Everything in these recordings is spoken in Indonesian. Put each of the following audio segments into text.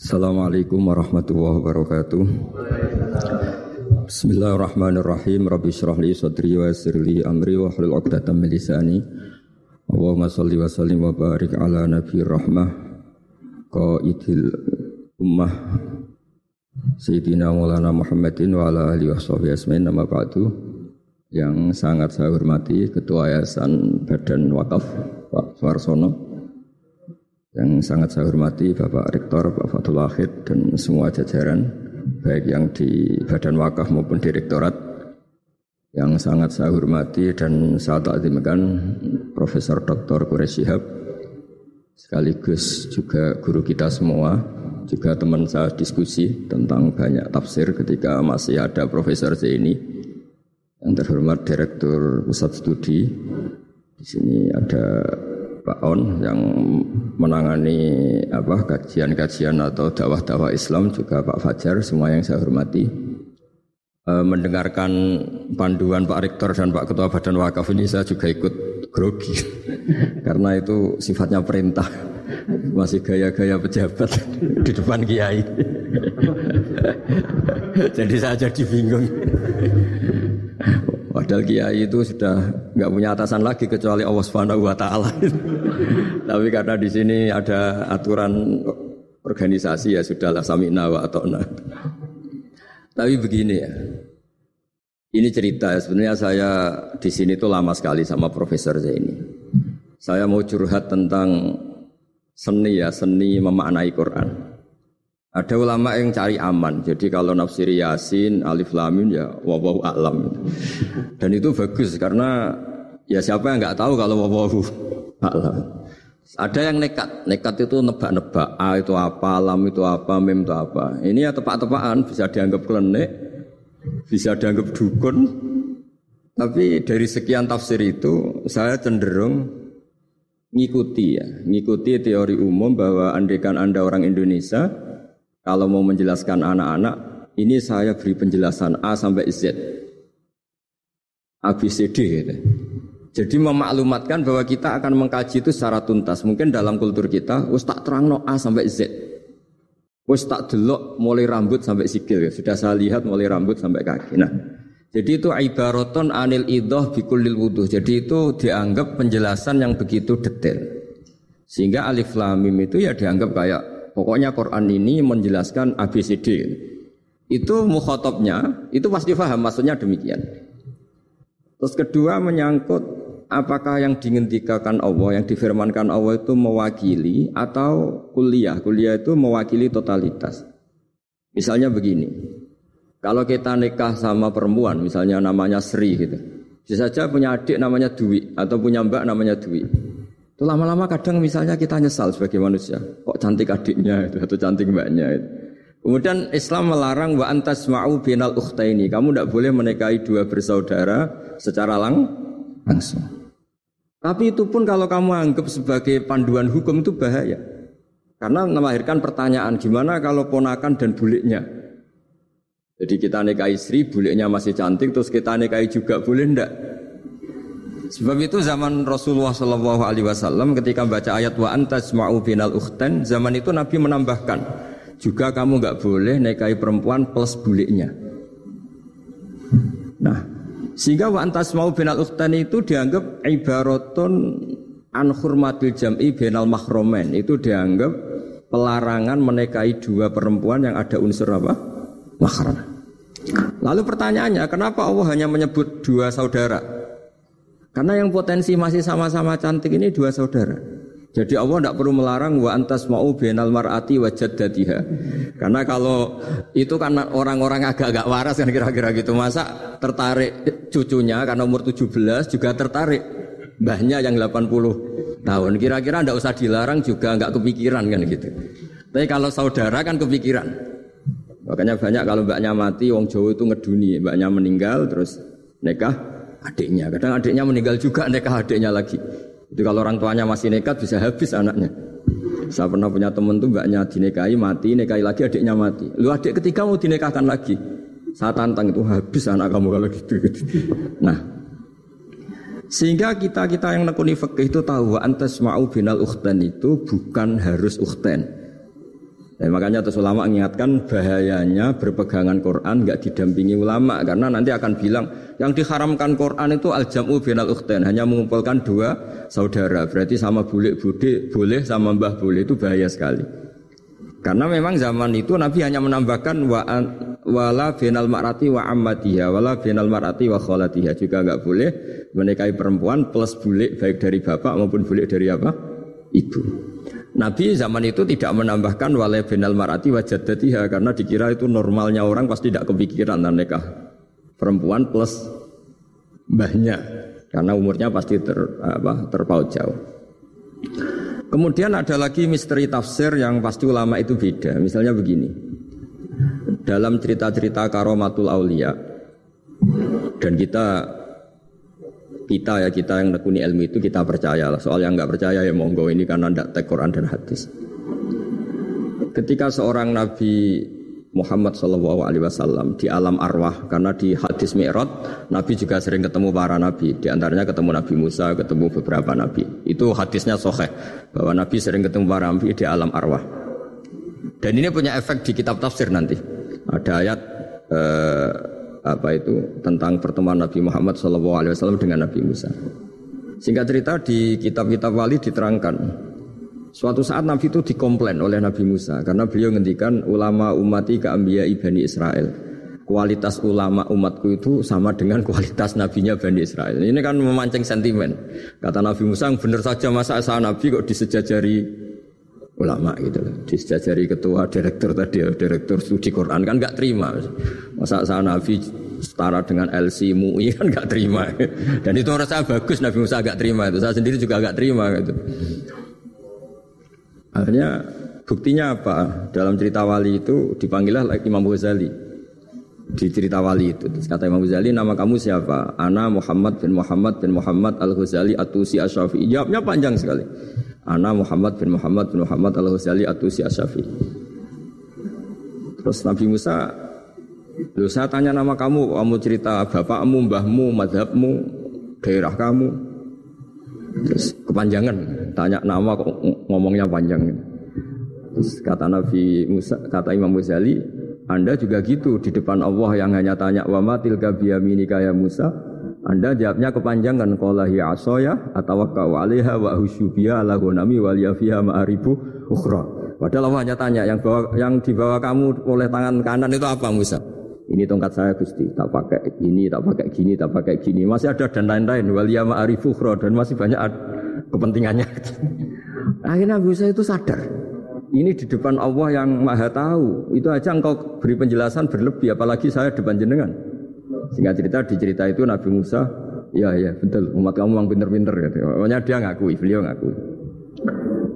Assalamualaikum warahmatullahi wabarakatuh. Bismillahirrahmanirrahim. Rabbi syrah li sadri wa yassir amri wa hlul 'uqdatam min lisani. Allahumma shalli wa sallim wa barik ala nabi rahmah qaidil ummah Sayyidina Maulana Muhammadin wa ala alihi wa sahbihi asmain nama ba'du yang sangat saya hormati Ketua Yayasan Badan Wakaf Pak Suarsono yang sangat saya hormati Bapak Rektor, Pak Fatul Wahid dan semua jajaran baik yang di Badan Wakaf maupun Direktorat yang sangat saya hormati dan saya takzimkan Profesor Dr. Quraish Shihab sekaligus juga guru kita semua juga teman saya diskusi tentang banyak tafsir ketika masih ada Profesor Zaini yang terhormat Direktur Pusat Studi di sini ada Pak On yang menangani apa kajian-kajian atau dakwah-dakwah Islam juga Pak Fajar semua yang saya hormati. E, mendengarkan panduan Pak Rektor dan Pak Ketua Badan Wakaf ini saya juga ikut grogi. Karena itu sifatnya perintah. Masih gaya-gaya pejabat di depan kiai. Jadi saya jadi bingung Padahal kiai itu sudah nggak punya atasan lagi kecuali Allah Subhanahu wa taala. Tapi karena di sini ada aturan organisasi ya sudahlah samina wa atona. Tapi begini ya. Ini cerita ya, sebenarnya saya di sini tuh lama sekali sama Profesor Zaini. Saya mau curhat tentang seni ya, seni memaknai Quran. Ada ulama yang cari aman. Jadi kalau nafsir Yasin, Alif Lamin ya wawahu alam. Dan itu bagus karena ya siapa yang nggak tahu kalau wawahu alam. Ada yang nekat, nekat itu nebak-nebak. A itu apa, lam itu apa, mem itu apa. Ini ya tepak-tepakan bisa dianggap klenik, bisa dianggap dukun. Tapi dari sekian tafsir itu saya cenderung ngikuti ya, ngikuti teori umum bahwa andekan Anda orang Indonesia, kalau mau menjelaskan anak-anak, ini saya beri penjelasan A sampai Z. ABCD gitu. Jadi memaklumatkan bahwa kita akan mengkaji itu secara tuntas. Mungkin dalam kultur kita, us tak terang no A sampai Z. Us tak delok mulai rambut sampai sikil. Ya. Sudah saya lihat mulai rambut sampai kaki. Nah, jadi itu ibaraton anil idoh bikulil wudhu. Jadi itu dianggap penjelasan yang begitu detail. Sehingga alif lamim itu ya dianggap kayak Pokoknya Quran ini menjelaskan ABCD. Itu mukhotobnya, itu pasti paham maksudnya demikian. Terus kedua menyangkut apakah yang dihentikan Allah, yang difirmankan Allah itu mewakili atau kuliah. Kuliah itu mewakili totalitas. Misalnya begini, kalau kita nikah sama perempuan, misalnya namanya Sri gitu, bisa saja punya adik namanya Dwi atau punya mbak namanya Dwi. Itu lama-lama kadang misalnya kita nyesal sebagai manusia. Kok cantik adiknya itu atau cantik mbaknya itu. Kemudian Islam melarang wa antas ma'u binal ini. Kamu tidak boleh menikahi dua bersaudara secara lang langsung. Tapi itu pun kalau kamu anggap sebagai panduan hukum itu bahaya. Karena melahirkan pertanyaan gimana kalau ponakan dan buliknya. Jadi kita nikahi istri, buliknya masih cantik, terus kita nikahi juga boleh ndak? Sebab itu zaman Rasulullah Shallallahu Alaihi Wasallam ketika baca ayat wa antas mau binal ukhtan, zaman itu Nabi menambahkan juga kamu nggak boleh nikahi perempuan plus buliknya. Nah, sehingga wa antas mau binal ukhtan itu dianggap ibaratun an hurmatil jam'i binal mahromen itu dianggap pelarangan menikahi dua perempuan yang ada unsur apa? Mahram. Lalu pertanyaannya, kenapa Allah hanya menyebut dua saudara? Karena yang potensi masih sama-sama cantik ini dua saudara. Jadi Allah tidak perlu melarang wa antas mau benal mar'ati wa jaddatiha. Karena kalau itu kan orang-orang agak-agak waras kan kira-kira gitu. Masa tertarik cucunya karena umur 17 juga tertarik mbahnya yang 80 tahun. Kira-kira tidak usah dilarang juga nggak kepikiran kan gitu. Tapi kalau saudara kan kepikiran. Makanya banyak kalau mbaknya mati, wong Jawa itu ngeduni, mbaknya meninggal terus nikah adiknya. Kadang adiknya meninggal juga nikah adiknya lagi. Jadi kalau orang tuanya masih nekat bisa habis anaknya. Saya pernah punya teman tuh mbaknya dinikahi mati, nikahi lagi adiknya mati. Lu adik ketiga mau dinikahkan lagi. Saya tantang itu habis anak kamu kalau gitu. gitu. Nah, sehingga kita kita yang nekuni fikih itu tahu antas mau binal ukhtan itu bukan harus ukhtan. Dan makanya terus ulama mengingatkan bahayanya berpegangan Quran nggak didampingi ulama karena nanti akan bilang yang diharamkan Quran itu al jamu binal ukhtain hanya mengumpulkan dua saudara berarti sama bule bude boleh sama mbah boleh itu bahaya sekali. Karena memang zaman itu Nabi hanya menambahkan wa wala binal marati wa ammatiha wala binal marati wa kholatiha juga nggak boleh menikahi perempuan plus bule baik dari bapak maupun bule dari apa ibu. Nabi zaman itu tidak menambahkan walai benal marati wajadatiha karena dikira itu normalnya orang pasti tidak kepikiran dan nikah perempuan plus mbahnya karena umurnya pasti ter, apa, terpaut jauh. Kemudian ada lagi misteri tafsir yang pasti ulama itu beda. Misalnya begini. Dalam cerita-cerita karomatul aulia dan kita kita ya kita yang nekuni ilmu itu kita percaya lah. Soal yang nggak percaya ya monggo ini karena tidak tek Quran dan hadis. Ketika seorang Nabi Muhammad Shallallahu Alaihi Wasallam di alam arwah. Karena di hadis Mi'raj Nabi juga sering ketemu para nabi. Di antaranya ketemu Nabi Musa ketemu beberapa nabi. Itu hadisnya soheh bahwa Nabi sering ketemu para nabi di alam arwah. Dan ini punya efek di kitab tafsir nanti. Ada ayat eh, apa itu tentang pertemuan Nabi Muhammad SAW dengan Nabi Musa. Singkat cerita di kitab-kitab wali diterangkan Suatu saat Nabi itu dikomplain oleh Nabi Musa karena beliau ngendikan ulama umati keambia ibani Israel. Kualitas ulama umatku itu sama dengan kualitas nabinya Bani Israel. Ini kan memancing sentimen. Kata Nabi Musa, benar saja masa saya Nabi kok disejajari ulama gitu loh. Disejajari ketua direktur tadi, ya, direktur studi Quran kan nggak terima. Masa saya Nabi setara dengan LC MUI kan nggak terima. Dan itu rasa bagus Nabi Musa nggak terima itu. Saya sendiri juga nggak terima gitu. Akhirnya buktinya apa? Dalam cerita wali itu dipanggillah Imam Ghazali di cerita wali itu. Terus kata Imam Ghazali, nama kamu siapa? Ana Muhammad bin Muhammad bin Muhammad Al Ghazali Atusi Asyafi. Jawabnya panjang sekali. Ana Muhammad bin Muhammad bin Muhammad Al-Ghazali Atusi Asyafi. Terus Nabi Musa, Loh saya tanya nama kamu, kamu cerita bapakmu, mbahmu, madhabmu, daerah kamu. Kepanjangan, tanya nama kok ngomongnya panjang. Terus kata Nabi Musa, kata Imam Ghazali, Anda juga gitu di depan Allah yang hanya tanya wa matil biyamini kaya Musa, anda jawabnya kepanjangan qala hiya asaya atawakkau 'alaiha wa husyubiya ala liyafiha ma'aribu ukhra. Padahal Allah hanya tanya yang bawa yang dibawa kamu oleh tangan kanan itu apa Musa? Ini tongkat saya Gusti, tak pakai ini, tak pakai gini, tak pakai gini. Masih ada dan lain-lain walia ma'arifu ukhra dan masih banyak kepentingannya. Akhirnya Musa itu sadar. Ini di depan Allah yang maha tahu. Itu aja engkau beri penjelasan berlebih, apalagi saya depan jenengan. Singkat cerita di cerita itu Nabi Musa, ya ya betul umat kamu memang pinter-pinter gitu. Pokoknya dia ngakui, beliau ngakui.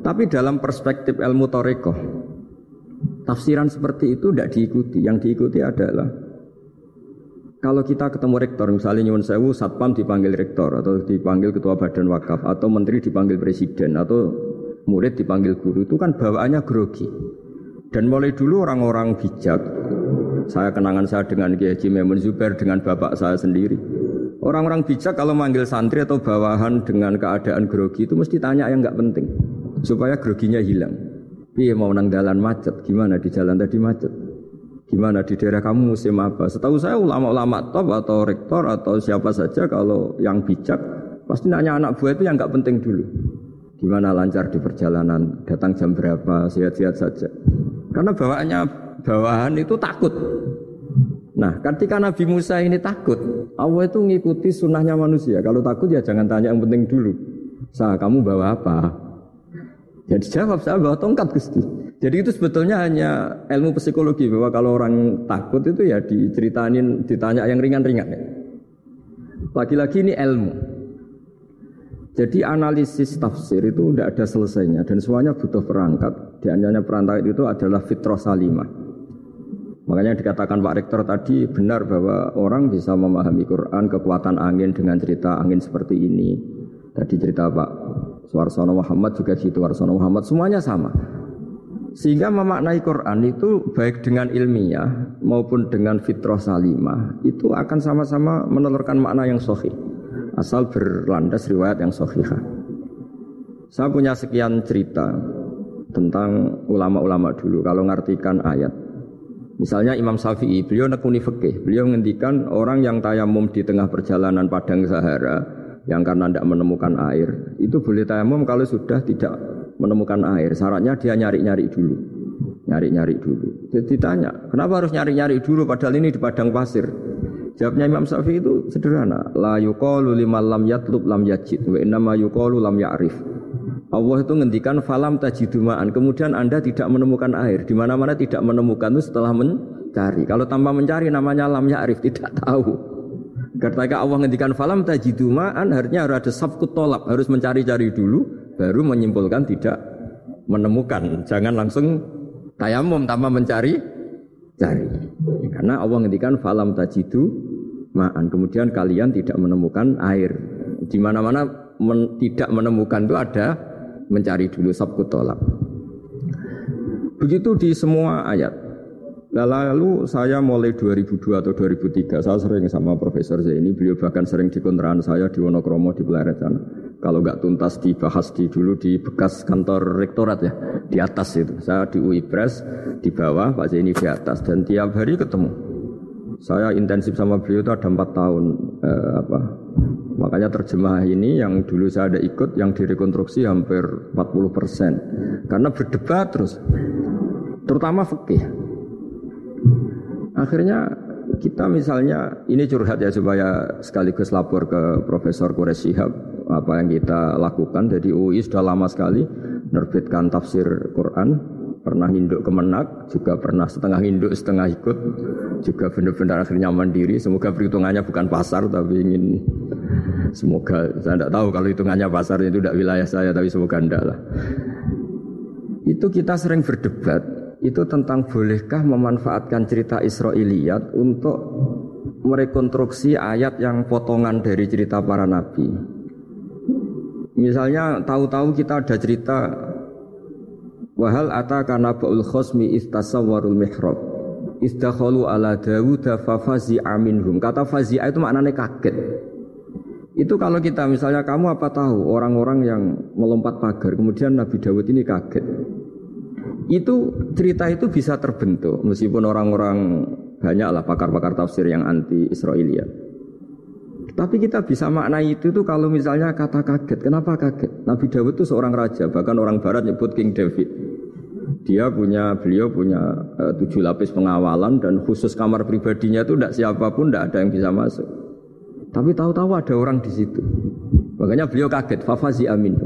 Tapi dalam perspektif ilmu toreko, tafsiran seperti itu tidak diikuti. Yang diikuti adalah kalau kita ketemu rektor, misalnya nyuwun sewu, satpam dipanggil rektor atau dipanggil ketua badan wakaf atau menteri dipanggil presiden atau murid dipanggil guru itu kan bawaannya grogi. Dan mulai dulu orang-orang bijak saya kenangan saya dengan Kiai Haji Memun Zubair dengan bapak saya sendiri. Orang-orang bijak kalau manggil santri atau bawahan dengan keadaan grogi itu mesti tanya yang nggak penting supaya groginya hilang. Iya mau nang jalan macet, gimana di jalan tadi macet? Gimana di daerah kamu musim apa? Setahu saya ulama-ulama top atau rektor atau siapa saja kalau yang bijak pasti nanya anak buah itu yang nggak penting dulu. Gimana lancar di perjalanan, datang jam berapa, sehat-sehat saja. Karena bawaannya bawahan itu takut. Nah, ketika Nabi Musa ini takut, Allah itu ngikuti sunnahnya manusia. Kalau takut ya jangan tanya yang penting dulu. Sa, kamu bawa apa? Ya dijawab, saya bawa tongkat Gusti. Jadi itu sebetulnya hanya ilmu psikologi bahwa kalau orang takut itu ya diceritain, ditanya yang ringan-ringan. Lagi-lagi ini ilmu. Jadi analisis tafsir itu tidak ada selesainya dan semuanya butuh perangkat. Di antaranya perangkat itu adalah fitrah salimah. Makanya dikatakan Pak Rektor tadi benar bahwa orang bisa memahami Quran kekuatan angin dengan cerita angin seperti ini. Tadi cerita Pak Suarsono Muhammad juga gitu, Suarsono Muhammad semuanya sama. Sehingga memaknai Quran itu baik dengan ilmiah maupun dengan fitrah salimah itu akan sama-sama menelurkan makna yang sahih asal berlandas riwayat yang sahihah. Saya punya sekian cerita tentang ulama-ulama dulu kalau ngartikan ayat. Misalnya Imam Syafi'i, beliau nekuni fikih. Beliau menghentikan orang yang tayamum di tengah perjalanan padang Sahara yang karena tidak menemukan air, itu boleh tayamum kalau sudah tidak menemukan air. Syaratnya dia nyari-nyari dulu. Nyari-nyari dulu. Jadi ditanya, kenapa harus nyari-nyari dulu padahal ini di padang pasir? Jawabnya Imam Syafi'i itu sederhana. La yuqalu liman lam yatlub lam yajid wa innama yuqalu lam ya'rif. Allah itu ngendikan falam tajidumaan. Kemudian Anda tidak menemukan air. Di mana-mana tidak menemukan itu setelah mencari. Kalau tanpa mencari namanya lam ya'rif, tidak tahu. Ketika Allah ngendikan falam tajidumaan, artinya harus ada sabkut tolak, harus mencari-cari dulu, baru menyimpulkan tidak menemukan. Jangan langsung tayamum tanpa mencari cari. Karena Allah ngendikan falam tajidu ma'an. Kemudian kalian tidak menemukan air. Di mana-mana men, tidak menemukan itu ada mencari dulu sabkut tolak. Begitu di semua ayat. Lalu saya mulai 2002 atau 2003 saya sering sama Profesor Zaini, beliau bahkan sering di kontrakan saya di Wonokromo di Peleret sana. Kalau nggak tuntas dibahas di dulu di bekas kantor rektorat ya, di atas itu. Saya di UI Press di bawah, Pak Zaini di atas dan tiap hari ketemu. Saya intensif sama beliau itu ada empat tahun eh, apa Makanya terjemah ini yang dulu saya ada ikut yang direkonstruksi hampir 40 persen. Karena berdebat terus. Terutama fikih. Akhirnya kita misalnya ini curhat ya supaya sekaligus lapor ke Profesor Shihab apa yang kita lakukan. Jadi UI sudah lama sekali menerbitkan tafsir Quran pernah induk kemenak, juga pernah setengah induk, setengah ikut, juga benar-benar akhirnya mandiri. Semoga perhitungannya bukan pasar, tapi ingin semoga saya tidak tahu kalau hitungannya pasar itu tidak wilayah saya, tapi semoga tidak lah. Itu kita sering berdebat, itu tentang bolehkah memanfaatkan cerita Israiliyat untuk merekonstruksi ayat yang potongan dari cerita para nabi. Misalnya tahu-tahu kita ada cerita Wahal ataka naba'ul khosmi istasawwarul mihrab. Istakhalu ala Dawud fa fazi'a minhum. Kata fazi'a itu maknanya kaget. Itu kalau kita misalnya kamu apa tahu orang-orang yang melompat pagar kemudian Nabi Dawud ini kaget. Itu cerita itu bisa terbentuk meskipun orang-orang banyaklah pakar-pakar tafsir yang anti Israelia. Tapi kita bisa maknai itu tuh kalau misalnya kata kaget. Kenapa kaget? Nabi Dawud itu seorang raja, bahkan orang barat nyebut King David. Dia punya, beliau punya uh, tujuh lapis pengawalan dan khusus kamar pribadinya itu tidak siapa pun, tidak ada yang bisa masuk. Tapi tahu-tahu ada orang di situ. Makanya beliau kaget, fafazi amin.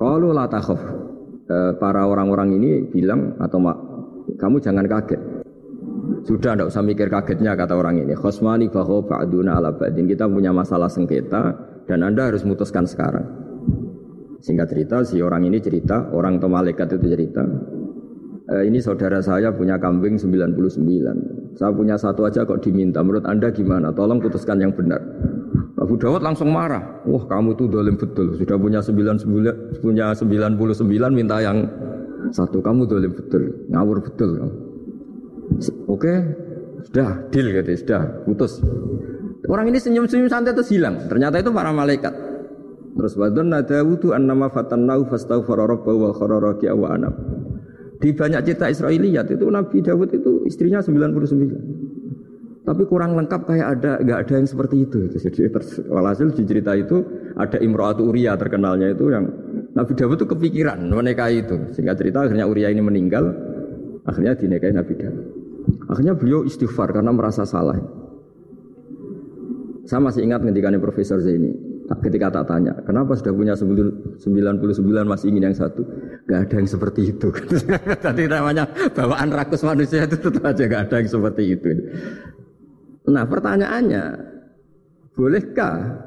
Kalau latakhaf, uh, para orang-orang ini bilang atau mak, kamu jangan kaget. Sudah tidak usah mikir kagetnya kata orang ini. Khosmani bahwa ba'duna ala ba'din. Kita punya masalah sengketa dan Anda harus memutuskan sekarang. Singkat cerita, si orang ini cerita, orang atau malaikat itu cerita. E, ini saudara saya punya kambing 99. Saya punya satu aja kok diminta. Menurut Anda gimana? Tolong putuskan yang benar. Abu Dawud langsung marah. Wah kamu tuh dolim betul. Sudah punya 99, punya 99 minta yang satu. Kamu dolim betul. Ngawur betul kamu. Oke, sudah deal gitu, sudah putus. Orang ini senyum-senyum santai terus hilang. Ternyata itu para malaikat. Terus wadon nadawudu annama fatannau fastaghfara rabbahu wa kharara wa anab. Di banyak cerita Israiliyat itu Nabi Dawud itu istrinya 99. Tapi kurang lengkap kayak ada nggak ada yang seperti itu. Jadi walhasil di cerita itu ada Imro'atu Uria terkenalnya itu yang Nabi Dawud itu kepikiran menikahi itu. Sehingga cerita akhirnya Uria ini meninggal, akhirnya dinikahi Nabi Dawud. Akhirnya beliau istighfar karena merasa salah. Saya masih ingat ketika Profesor Zaini ketika tak tanya, kenapa sudah punya 99 masih ingin yang satu? Gak ada yang seperti itu. Tadi namanya bawaan rakus manusia itu tetap aja gak ada yang seperti itu. Nah pertanyaannya, bolehkah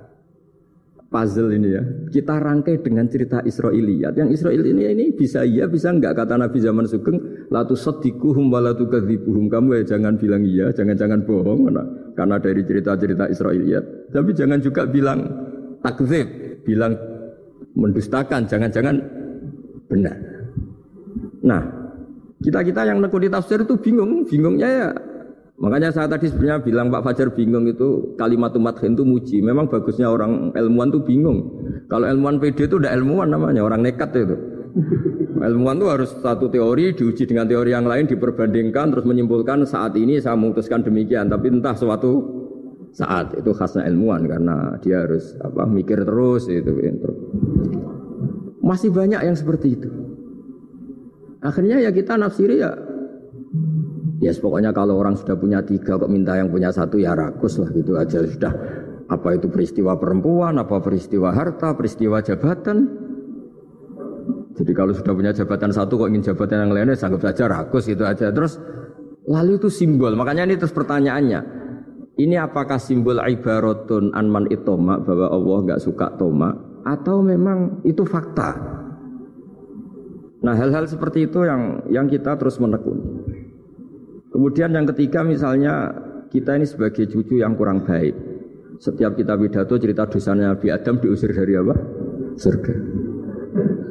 puzzle ini ya. Kita rangkai dengan cerita Israiliyat. Yang Israel ini ini bisa iya, bisa enggak kata Nabi zaman Sugeng, latu sodikuhum walatu kadzibuhum. Kamu ya jangan bilang iya, jangan-jangan bohong karena, karena dari cerita-cerita Israiliyat. Tapi jangan juga bilang takzib, bilang mendustakan, jangan-jangan benar. Nah, kita-kita yang nekuni tafsir itu bingung, bingungnya ya Makanya saya tadi sebenarnya bilang Pak Fajar bingung itu kalimat umat itu muji. Memang bagusnya orang ilmuwan itu bingung. Kalau ilmuwan PD itu udah ilmuwan namanya, orang nekat itu. Ilmuwan itu harus satu teori diuji dengan teori yang lain diperbandingkan terus menyimpulkan saat ini saya memutuskan demikian tapi entah suatu saat itu khasnya ilmuwan karena dia harus apa mikir terus itu masih banyak yang seperti itu akhirnya ya kita nafsiri ya ya pokoknya kalau orang sudah punya tiga kok minta yang punya satu ya rakus lah gitu aja sudah apa itu peristiwa perempuan apa peristiwa harta peristiwa jabatan jadi kalau sudah punya jabatan satu kok ingin jabatan yang lainnya sanggup saja rakus gitu aja. Terus lalu itu simbol. Makanya ini terus pertanyaannya. Ini apakah simbol ibaratun anman itoma bahwa Allah nggak suka toma atau memang itu fakta? Nah hal-hal seperti itu yang yang kita terus menekuni. Kemudian yang ketiga misalnya kita ini sebagai cucu yang kurang baik. Setiap kita pidato cerita dosanya Nabi Adam diusir dari apa? Surga.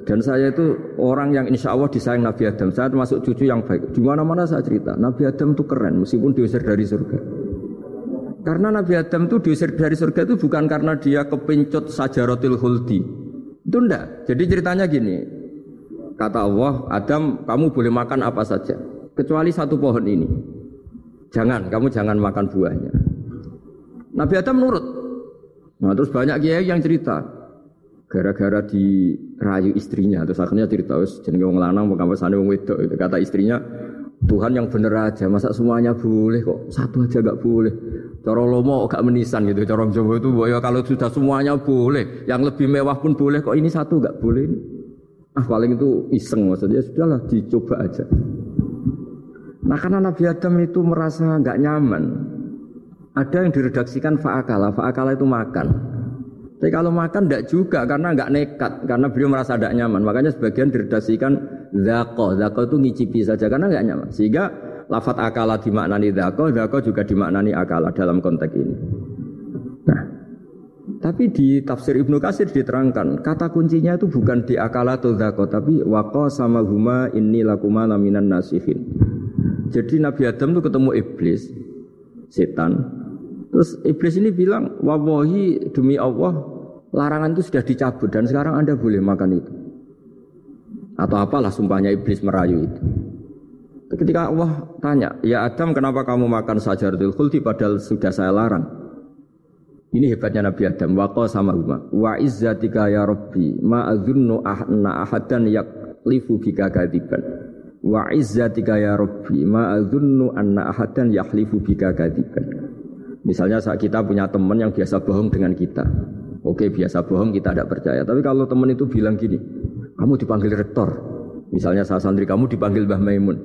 Dan saya itu orang yang insya Allah disayang Nabi Adam. Saya termasuk cucu yang baik. Di mana-mana saya cerita, Nabi Adam itu keren meskipun diusir dari surga. Karena Nabi Adam itu diusir dari surga itu bukan karena dia kepencut sajaratil khuldi. Itu enggak. Jadi ceritanya gini. Kata Allah, Adam kamu boleh makan apa saja. Kecuali satu pohon ini. Jangan, kamu jangan makan buahnya. Nabi Adam nurut. Nah terus banyak kiai yang cerita. Gara-gara dirayu istrinya. Terus akhirnya cerita wis jenenge wong lanang wong wedok. Itu kata istrinya Tuhan yang bener aja masa semuanya boleh kok? Satu aja gak boleh. Cara lomo gak menisan gitu cara Jawa itu ya kalau sudah semuanya boleh yang lebih mewah pun boleh kok ini satu gak boleh ini. Ah paling itu iseng maksudnya sudahlah dicoba aja nah karena Nabi Adam itu merasa nggak nyaman ada yang diredaksikan faakala faakala itu makan tapi kalau makan tidak juga karena nggak nekat, karena beliau merasa tidak nyaman. Makanya sebagian diredasikan zako, zako itu ngicipi saja karena nggak nyaman. Sehingga lafat akala dimaknani zako, zako juga dimaknani akala dalam konteks ini. Nah, tapi di tafsir Ibnu Kasir diterangkan kata kuncinya itu bukan di akala atau zako, tapi wako sama huma ini lakuma laminan nasihin. Jadi Nabi Adam itu ketemu iblis, setan, Terus iblis ini bilang, wawahi demi Allah, larangan itu sudah dicabut dan sekarang anda boleh makan itu. Atau apalah sumpahnya iblis merayu itu. Ketika Allah tanya, ya Adam kenapa kamu makan sajaratul khuldi padahal sudah saya larang. Ini hebatnya Nabi Adam. Waqa sama huma. Wa izzatika ya Rabbi ma ahna ahadan yaklifu bika kadiban. Wa izzatika ya Rabbi ma adzunnu anna ahadan yaklifu bika kadiban. Misalnya saat kita punya teman yang biasa bohong dengan kita. Oke biasa bohong kita tidak percaya. Tapi kalau teman itu bilang gini, kamu dipanggil rektor. Misalnya saat santri kamu dipanggil Mbah Maimun.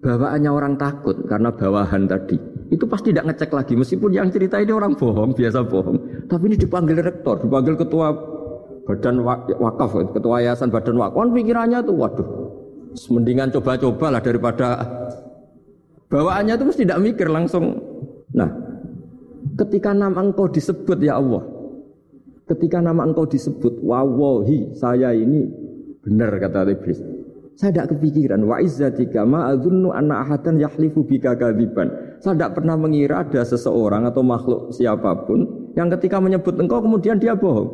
Bawaannya orang takut karena bawahan tadi. Itu pasti tidak ngecek lagi. Meskipun yang cerita ini orang bohong, biasa bohong. Tapi ini dipanggil rektor, dipanggil ketua badan wakaf, ketua yayasan badan wakaf. Kan pikirannya tuh, waduh, mendingan coba-coba lah daripada bawaannya itu mesti tidak mikir langsung. Nah, Ketika nama engkau disebut ya Allah. Ketika nama engkau disebut, wawahi saya ini benar kata iblis. Saya tidak kepikiran wa izzatika ma adzunnu anna ahadan yahlifu bika kadziban. Saya tidak pernah mengira ada seseorang atau makhluk siapa pun yang ketika menyebut engkau kemudian dia bohong.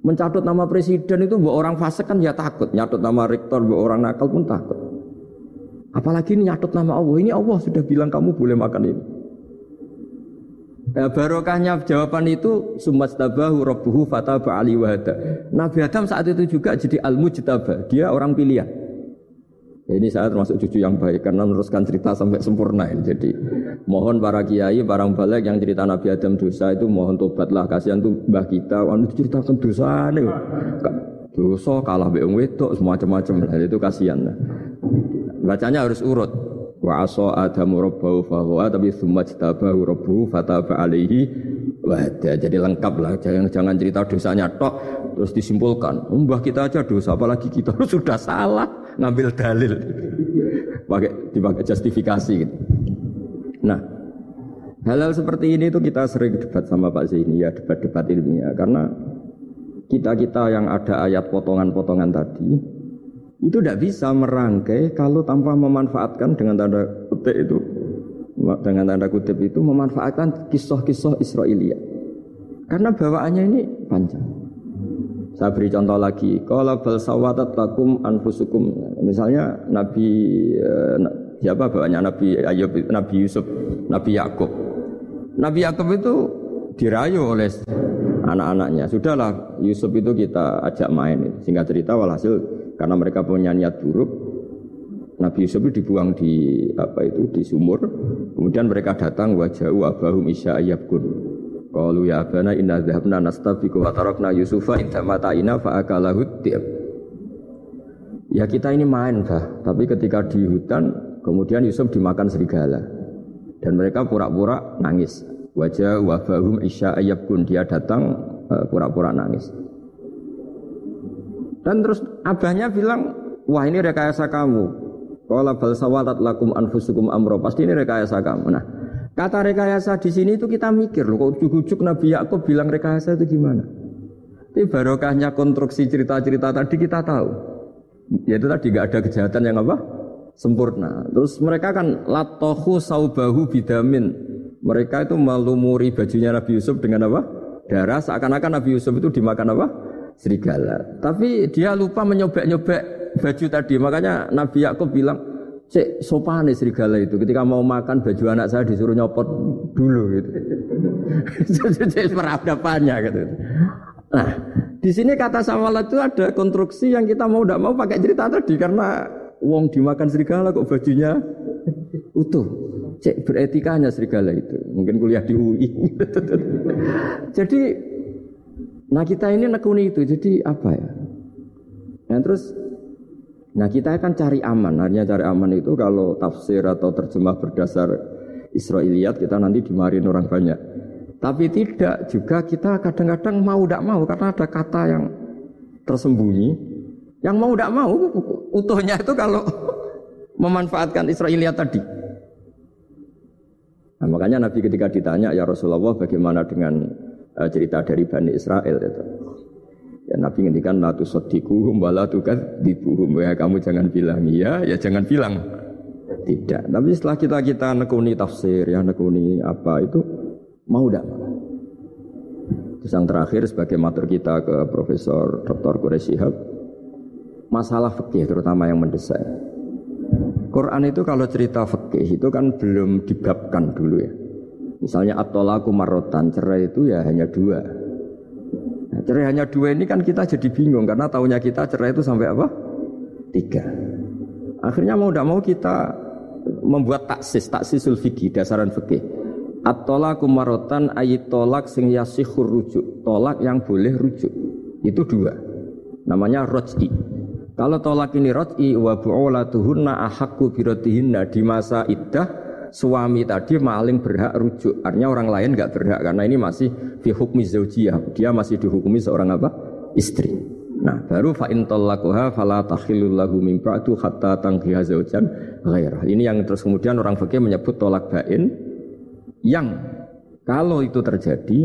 Mencatut nama presiden itu buat orang fasik kan ya takut, nyatut nama rektor buat orang nakal pun takut. Apalagi ini nyatut nama Allah. Ini Allah sudah bilang kamu boleh makan ini. Nah, barokahnya jawaban itu sumat tabahu rabbuhu fataba ali wahada. Nabi Adam saat itu juga jadi al mujtaba, dia orang pilihan. Ya, ini saya termasuk cucu yang baik karena meneruskan cerita sampai sempurna ini. Jadi mohon para kiai, para balik yang cerita Nabi Adam dosa itu mohon tobatlah kasihan tuh mbah kita, anu ceritakan dosa nih. Dosa kalah beong wedok semacam-macam. Nah, itu kasihan. Bacanya harus urut. Wa asa adamu rabbahu fahuwa tapi summa jtabahu rabbuhu fataba alaihi wahda. Jadi lengkap lah, jangan jangan cerita dosanya tok terus disimpulkan. Mbah kita aja dosa, apalagi kita sudah salah ngambil dalil. Pakai dipakai justifikasi gitu. Nah, hal-hal seperti ini itu kita sering debat sama Pak Zaini ya, debat-debat ilmiah karena kita-kita yang ada ayat potongan-potongan tadi itu tidak bisa merangkai kalau tanpa memanfaatkan dengan tanda kutip itu dengan tanda kutip itu memanfaatkan kisah-kisah Israelia karena bawaannya ini panjang Saya beri contoh lagi. Kalau bal sawatat lakum anfusukum. Misalnya Nabi eh, siapa bawanya Nabi Ayub, Nabi Yusuf, Nabi Yakub. Nabi Yakub itu dirayu oleh anak-anaknya. Sudahlah Yusuf itu kita ajak main. Singkat cerita walhasil karena mereka punya niat buruk, Nabi Yusuf itu dibuang di apa itu di sumur. Kemudian mereka datang wajah abahum isya ayyabkun. Qalu ya abana inna dhahabna nastabiqu wa tarakna Yusufa inda mata'ina fa akalahu Ya kita ini main bah, tapi ketika di hutan kemudian Yusuf dimakan serigala dan mereka pura-pura nangis. Wajah wabahum isya kun dia datang eh, pura-pura nangis. Dan terus abahnya bilang, wah ini rekayasa kamu. Kalau bal sawalat lakum anfusukum amro pasti ini rekayasa kamu. Nah, Kata rekayasa di sini itu kita mikir loh, kok ujuk-ujuk Nabi Yakub bilang rekayasa itu gimana? Tapi barokahnya konstruksi cerita-cerita tadi kita tahu. Yaitu tadi nggak ada kejahatan yang apa? Sempurna. Terus mereka kan latohu saubahu bidamin. Mereka itu melumuri bajunya Nabi Yusuf dengan apa? Darah. Seakan-akan Nabi Yusuf itu dimakan apa? Serigala. Tapi dia lupa menyobek-nyobek baju tadi. Makanya Nabi Yakub bilang, Cek sopan serigala itu ketika mau makan baju anak saya disuruh nyopot dulu gitu. Cek peradabannya gitu. Nah, di sini kata samalat itu ada konstruksi yang kita mau tidak mau pakai cerita tadi karena wong dimakan serigala kok bajunya utuh. Cek beretikanya serigala itu. Mungkin kuliah di UI. jadi, nah kita ini nekuni itu. Jadi apa ya? Nah terus Nah kita akan cari aman, hanya cari aman itu kalau tafsir atau terjemah berdasar Israiliyat kita nanti dimarin orang banyak. Tapi tidak juga kita kadang-kadang mau tidak mau karena ada kata yang tersembunyi. Yang mau tidak mau utuhnya itu kalau memanfaatkan Israiliyat tadi. Nah, makanya Nabi ketika ditanya ya Rasulullah bagaimana dengan uh, cerita dari Bani Israel itu. Ya Nabi ngendikan la tusaddiquhum wa la tukadzibuhum. Ya kamu jangan bilang iya, ya jangan bilang tidak. Tapi setelah kita kita nekuni tafsir ya nekuni apa itu mau tidak Terus yang terakhir sebagai matur kita ke Profesor Dr. Quraish masalah fikih terutama yang mendesak. Quran itu kalau cerita fikih itu kan belum dibabkan dulu ya. Misalnya atolaku marotan cerai itu ya hanya dua cerai hanya dua ini kan kita jadi bingung karena tahunya kita cerai itu sampai apa? Tiga. Akhirnya mau tidak mau kita membuat taksis, taksisul fikih, dasaran fikih. At-tolaku marotan ayit tolak sing yasihur rujuk. Tolak yang boleh rujuk. Itu dua. Namanya roj'i. Kalau tolak ini roj'i wa bu'olatuhunna ahakku birotihinna di masa iddah suami tadi maling berhak rujuk. Artinya orang lain nggak berhak karena ini masih fi hukmi zaujiyah. Dia masih dihukumi seorang apa? Istri. Nah, baru fa in talaquha fala tahillul lahu min ba'du hatta tankiha zaujan ghairah. Ini yang terus kemudian orang fikih menyebut tolak bain yang kalau itu terjadi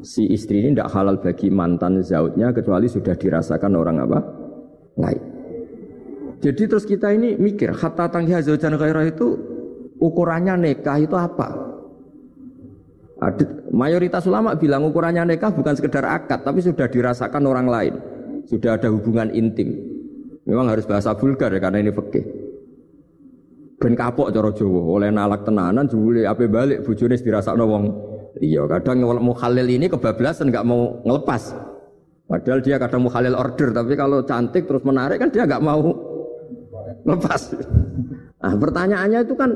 si istri ini tidak halal bagi mantan zautnya kecuali sudah dirasakan orang apa? lain. Jadi terus kita ini mikir hatta tankiha zaujan ghairah itu ukurannya nikah itu apa? Mayoritas ulama bilang ukurannya nikah bukan sekedar akad, tapi sudah dirasakan orang lain, sudah ada hubungan intim. Memang harus bahasa vulgar ya karena ini fikih. Ben kapok cara Jawa, oleh nalak tenanan jebule ape balik bojone dirasakno wong iya. Kadang mukhalil ini kebablasan nggak mau ngelepas. Padahal dia kadang mukhalil order, tapi kalau cantik terus menarik kan dia nggak mau lepas. Nah pertanyaannya itu kan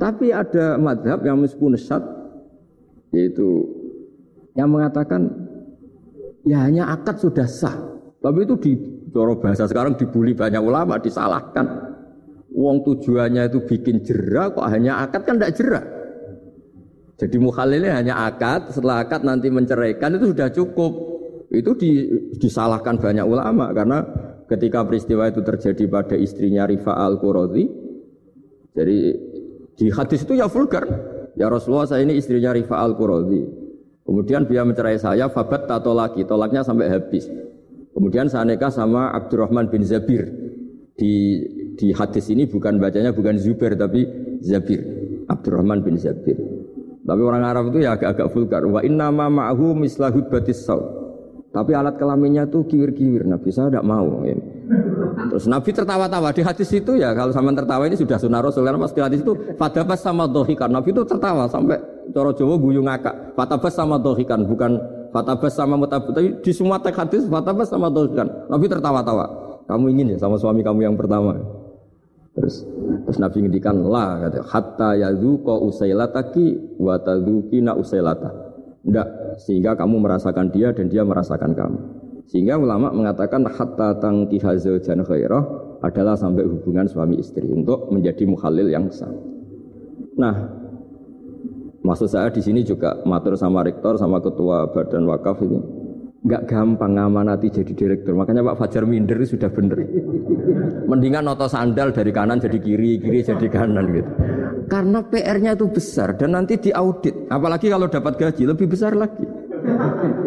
tapi ada madhab yang meskipun sesat yaitu yang mengatakan ya hanya akad sudah sah. Tapi itu di coro bahasa sekarang dibully banyak ulama disalahkan. Uang tujuannya itu bikin jerah kok hanya akad kan tidak jerah. Jadi mukhalilnya hanya akad, setelah akad nanti menceraikan itu sudah cukup. Itu di, disalahkan banyak ulama karena ketika peristiwa itu terjadi pada istrinya Rifa al-Qurazi, jadi di hadis itu ya vulgar. Ya Rasulullah saya ini istrinya Rifa al Qurazi. Kemudian dia mencerai saya, fabat tato lagi, tolaknya sampai habis. Kemudian saya nikah sama Abdurrahman bin Zabir. Di di hadis ini bukan bacanya bukan Zubair tapi Zabir. Abdurrahman bin Zabir. Tapi orang Arab itu ya agak-agak vulgar. Wa inna ma ma'ahu mislahud batis saw. Tapi alat kelaminnya tuh kiwir-kiwir. Nabi. Saya tidak mau. Ini. Terus Nabi tertawa-tawa. Di hadis itu ya kalau sama tertawa ini sudah sunnah Rasul. Karena pas di hadis itu fatabas sama dohikan. Nabi itu tertawa sampai coro Jawa guyu ngakak. Fatabas sama dohikan bukan fatabas sama mutabut tapi di semua teks hadis fatabas sama dohikan. Nabi tertawa-tawa. Kamu ingin ya sama suami kamu yang pertama? Terus terus Nabi ngendikan lah kata hatta yadzuqa usailataki wa tadzukina usailata ndak sehingga kamu merasakan dia dan dia merasakan kamu sehingga ulama mengatakan hatta tangkiha zaujan khairah adalah sampai hubungan suami istri untuk menjadi muhalil yang sah. Nah, maksud saya di sini juga matur sama rektor sama ketua badan wakaf ini nggak gampang ngamanati jadi direktur. Makanya Pak Fajar minder sudah bener. Mendingan noto sandal dari kanan jadi kiri, kiri jadi kanan gitu. Karena PR-nya itu besar dan nanti diaudit. Apalagi kalau dapat gaji lebih besar lagi.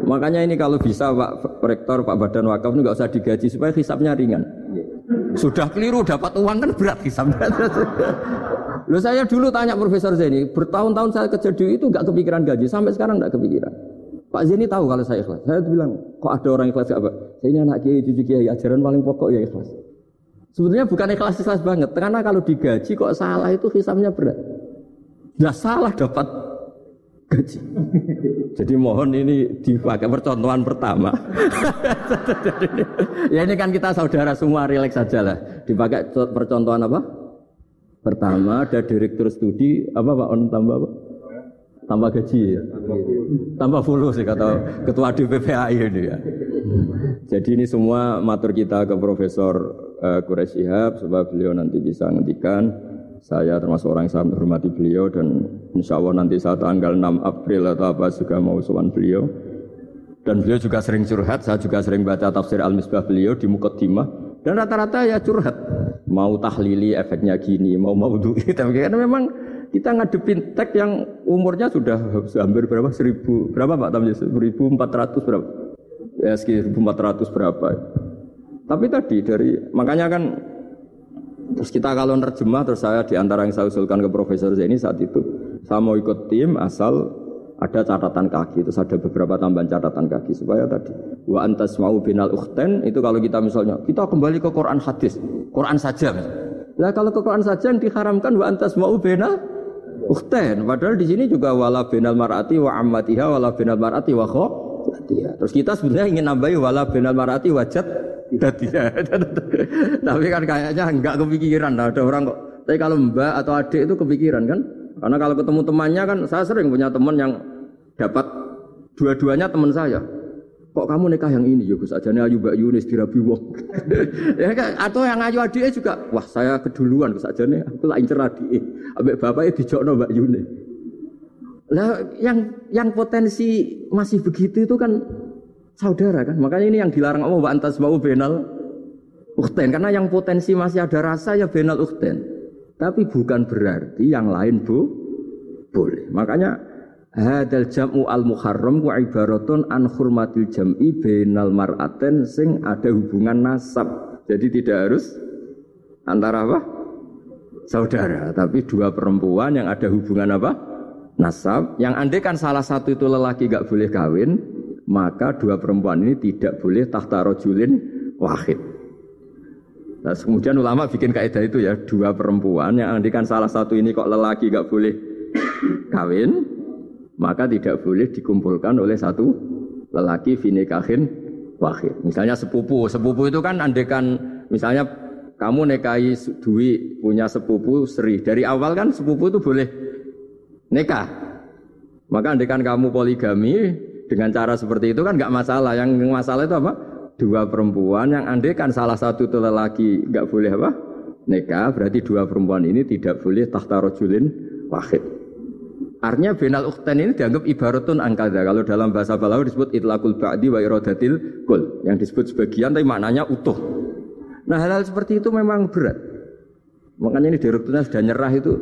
Makanya ini kalau bisa Pak Rektor, Pak Badan Wakaf nggak usah digaji supaya hisapnya ringan. Sudah keliru dapat uang kan berat hisapnya. Loh saya dulu tanya Profesor Zeni, bertahun-tahun saya kerja di itu nggak kepikiran gaji, sampai sekarang nggak kepikiran. Pak Zeni tahu kalau saya ikhlas. Saya bilang, kok ada orang ikhlas gak Pak? Saya ini anak kiai, cucu kiai, ajaran paling pokok ya ikhlas. Sebetulnya bukan ikhlas ikhlas banget, karena kalau digaji kok salah itu hisapnya berat. Nah salah dapat gaji. Jadi mohon ini dipakai percontohan pertama. ya ini kan kita saudara semua rileks saja lah. Dipakai percontohan apa? Pertama ada direktur studi apa Pak On tambah apa? Tambah gaji ya. Tambah follow sih kata ketua DPPAI ini ya. Jadi ini semua matur kita ke Profesor uh, Quraisy sebab beliau nanti bisa ngendikan saya termasuk orang yang sangat menghormati beliau dan insya Allah nanti saat tanggal 6 April atau apa juga mau sowan beliau. Dan beliau juga sering curhat, saya juga sering baca tafsir Al-Misbah beliau di Mukaddimah. Dan rata-rata ya curhat. Mau tahlili efeknya gini, mau mau itu. Karena memang kita ngadepin teks yang umurnya sudah hampir berapa? Seribu, berapa Pak Tamji? Seribu empat ratus berapa? Ya seribu empat berapa. Tapi tadi dari, makanya kan Terus kita kalau nerjemah terus saya di antara yang saya usulkan ke Profesor Zaini saat itu saya mau ikut tim asal ada catatan kaki terus ada beberapa tambahan catatan kaki supaya tadi wa antas mau binal ukhten itu kalau kita misalnya kita kembali ke Quran hadis Quran saja lah kalau ke Quran saja yang diharamkan wa antas mau binal ukhten padahal di sini juga wala binal marati wa ammatiha wala binal marati wa kho terus kita sebenarnya ingin nambahi wala binal marati wajat ya. Tapi kan kayaknya enggak kepikiran. Ada orang kok. Tapi kalau mbak atau adik itu kepikiran kan? Karena kalau ketemu temannya kan, saya sering punya teman yang dapat dua-duanya teman saya. Kok kamu nikah yang ini? Ya Gus ajane ayu Mbak Yunis dirabi wong. ya kan atau yang ayu adiknya juga, wah saya keduluan Gus ajane aku lah incer adike. Ambek bapaknya dijokno Mbak Yunis. Lah yang yang potensi masih begitu itu kan saudara kan. Makanya ini yang dilarang Allah wa antas mau benal ukten karena yang potensi masih ada rasa ya benal ukten. Tapi bukan berarti yang lain bu boleh. Makanya hadal jam'u al muharram wa ibaratun an hurmatil jam'i benal mar'aten sing ada hubungan nasab. Jadi tidak harus antara apa? Saudara, tapi dua perempuan yang ada hubungan apa? Nasab. Yang andai kan salah satu itu lelaki gak boleh kawin, maka dua perempuan ini tidak boleh tahta rojulin wahid. Nah, kemudian ulama bikin kaidah itu ya dua perempuan yang andikan salah satu ini kok lelaki gak boleh kawin, maka tidak boleh dikumpulkan oleh satu lelaki finikahin wahid. Misalnya sepupu, sepupu itu kan andikan misalnya kamu nekai Dwi punya sepupu Sri dari awal kan sepupu itu boleh nikah. Maka andikan kamu poligami dengan cara seperti itu kan nggak masalah. Yang masalah itu apa? Dua perempuan yang andai kan salah satu itu lelaki nggak boleh apa? Nikah berarti dua perempuan ini tidak boleh tahta rojulin wahid. Artinya benal ukten ini dianggap ibaratun angkada. Kalau dalam bahasa Balawi disebut itlaqul ba'di wa iradatil kul. Yang disebut sebagian tapi maknanya utuh. Nah hal-hal seperti itu memang berat. Makanya ini direkturnya sudah nyerah itu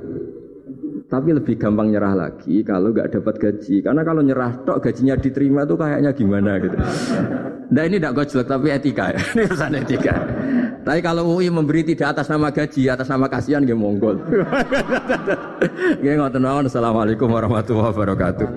tapi lebih gampang nyerah lagi kalau nggak dapat gaji. Karena kalau nyerah tok gajinya diterima tuh kayaknya gimana gitu. Nah ini tidak gojlok tapi etika ya. Ini urusan etika. Tapi kalau UI memberi tidak atas nama gaji, atas nama kasihan dia monggol. Gak ngotot Assalamualaikum warahmatullahi wabarakatuh.